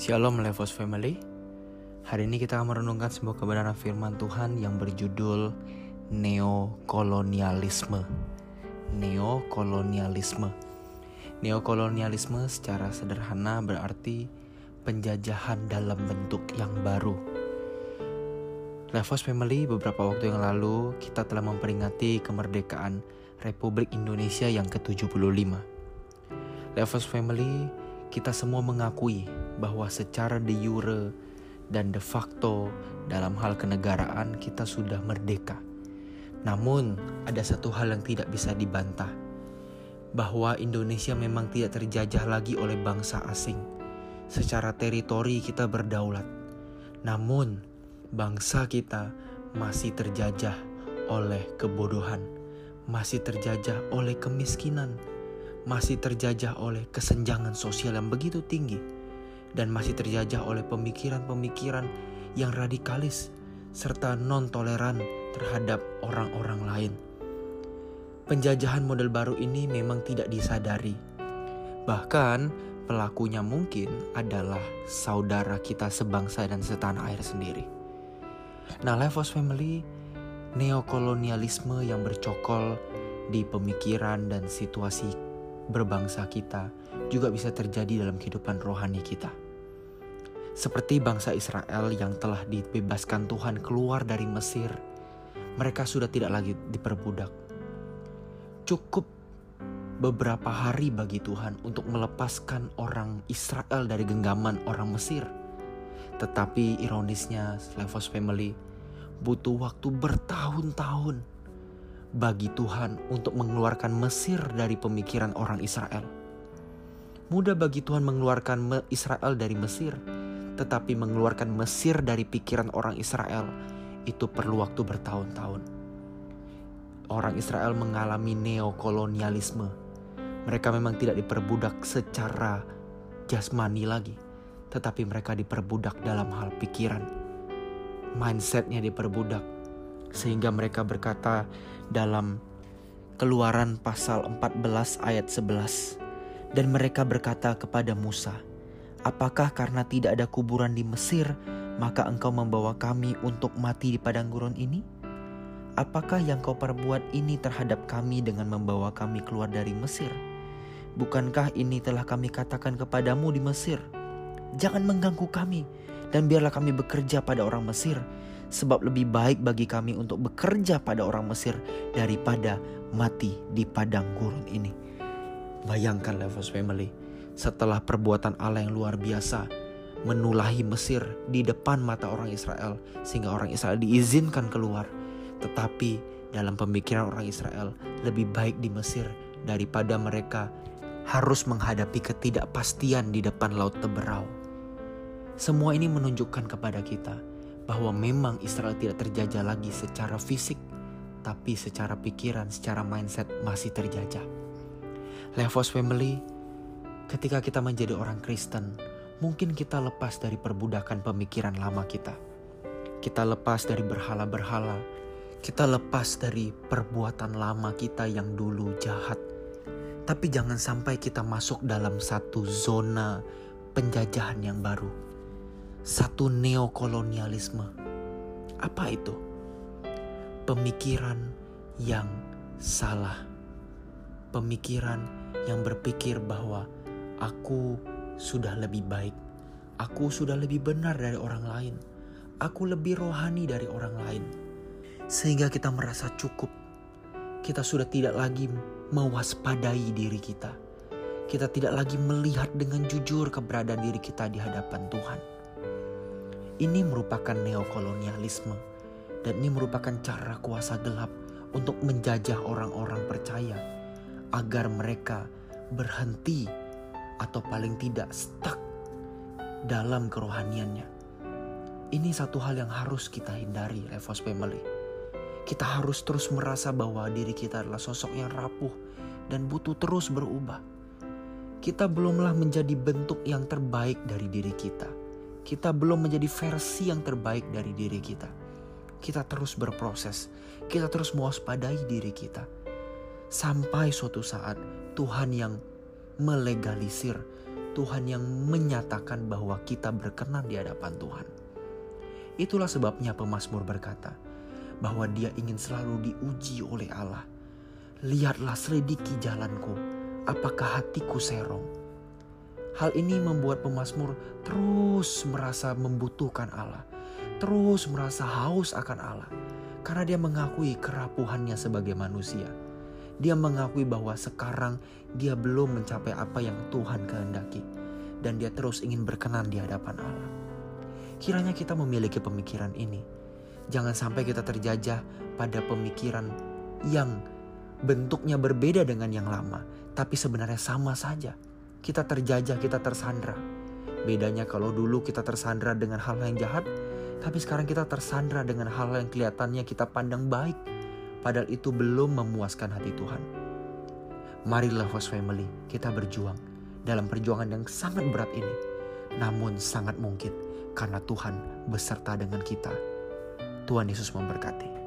Shalom Levos Family. Hari ini kita akan merenungkan sebuah kebenaran firman Tuhan yang berjudul Neokolonialisme. Neokolonialisme. Neokolonialisme secara sederhana berarti penjajahan dalam bentuk yang baru. Levos Family beberapa waktu yang lalu kita telah memperingati kemerdekaan Republik Indonesia yang ke-75 Levos Family kita semua mengakui bahwa secara de jure dan de facto dalam hal kenegaraan kita sudah merdeka. Namun, ada satu hal yang tidak bisa dibantah, bahwa Indonesia memang tidak terjajah lagi oleh bangsa asing. Secara teritori kita berdaulat. Namun, bangsa kita masih terjajah oleh kebodohan, masih terjajah oleh kemiskinan, masih terjajah oleh kesenjangan sosial yang begitu tinggi dan masih terjajah oleh pemikiran-pemikiran yang radikalis serta non-toleran terhadap orang-orang lain. Penjajahan model baru ini memang tidak disadari. Bahkan pelakunya mungkin adalah saudara kita sebangsa dan setanah air sendiri. Nah, Levos Family, neokolonialisme yang bercokol di pemikiran dan situasi berbangsa kita juga bisa terjadi dalam kehidupan rohani kita. Seperti bangsa Israel yang telah dibebaskan Tuhan keluar dari Mesir, mereka sudah tidak lagi diperbudak. Cukup beberapa hari bagi Tuhan untuk melepaskan orang Israel dari genggaman orang Mesir. Tetapi ironisnya, Levos Family butuh waktu bertahun-tahun bagi Tuhan untuk mengeluarkan Mesir dari pemikiran orang Israel. Mudah bagi Tuhan mengeluarkan Israel dari Mesir, tetapi mengeluarkan Mesir dari pikiran orang Israel itu perlu waktu bertahun-tahun. Orang Israel mengalami neokolonialisme. Mereka memang tidak diperbudak secara jasmani lagi, tetapi mereka diperbudak dalam hal pikiran. Mindsetnya diperbudak, sehingga mereka berkata dalam Keluaran pasal 14 ayat 11. Dan mereka berkata kepada Musa, Apakah karena tidak ada kuburan di Mesir, maka engkau membawa kami untuk mati di padang gurun ini? Apakah yang kau perbuat ini terhadap kami dengan membawa kami keluar dari Mesir? Bukankah ini telah kami katakan kepadamu di Mesir? Jangan mengganggu kami, dan biarlah kami bekerja pada orang Mesir, sebab lebih baik bagi kami untuk bekerja pada orang Mesir daripada mati di padang gurun ini. Bayangkan Levos Family, setelah perbuatan Allah yang luar biasa menulahi Mesir di depan mata orang Israel sehingga orang Israel diizinkan keluar. Tetapi dalam pemikiran orang Israel lebih baik di Mesir daripada mereka harus menghadapi ketidakpastian di depan laut Teberau. Semua ini menunjukkan kepada kita bahwa memang Israel tidak terjajah lagi secara fisik, tapi secara pikiran, secara mindset masih terjajah. Levos Family, ketika kita menjadi orang Kristen, mungkin kita lepas dari perbudakan pemikiran lama kita. Kita lepas dari berhala-berhala, kita lepas dari perbuatan lama kita yang dulu jahat. Tapi jangan sampai kita masuk dalam satu zona penjajahan yang baru satu neokolonialisme. Apa itu? Pemikiran yang salah. Pemikiran yang berpikir bahwa aku sudah lebih baik. Aku sudah lebih benar dari orang lain. Aku lebih rohani dari orang lain. Sehingga kita merasa cukup. Kita sudah tidak lagi mewaspadai diri kita. Kita tidak lagi melihat dengan jujur keberadaan diri kita di hadapan Tuhan ini merupakan neokolonialisme dan ini merupakan cara kuasa gelap untuk menjajah orang-orang percaya agar mereka berhenti atau paling tidak stuck dalam kerohaniannya. Ini satu hal yang harus kita hindari, Levos Family. Kita harus terus merasa bahwa diri kita adalah sosok yang rapuh dan butuh terus berubah. Kita belumlah menjadi bentuk yang terbaik dari diri kita kita belum menjadi versi yang terbaik dari diri kita. Kita terus berproses, kita terus mewaspadai diri kita. Sampai suatu saat Tuhan yang melegalisir Tuhan yang menyatakan bahwa kita berkenan di hadapan Tuhan. Itulah sebabnya pemazmur berkata bahwa dia ingin selalu diuji oleh Allah. Lihatlah selidiki jalanku, apakah hatiku serong. Hal ini membuat pemazmur terus merasa membutuhkan Allah, terus merasa haus akan Allah, karena dia mengakui kerapuhannya sebagai manusia. Dia mengakui bahwa sekarang dia belum mencapai apa yang Tuhan kehendaki, dan dia terus ingin berkenan di hadapan Allah. Kiranya kita memiliki pemikiran ini. Jangan sampai kita terjajah pada pemikiran yang bentuknya berbeda dengan yang lama, tapi sebenarnya sama saja. Kita terjajah, kita tersandra. Bedanya kalau dulu kita tersandra dengan hal yang jahat, tapi sekarang kita tersandra dengan hal yang kelihatannya kita pandang baik, padahal itu belum memuaskan hati Tuhan. Marilah host family, kita berjuang dalam perjuangan yang sangat berat ini. Namun sangat mungkin karena Tuhan beserta dengan kita. Tuhan Yesus memberkati.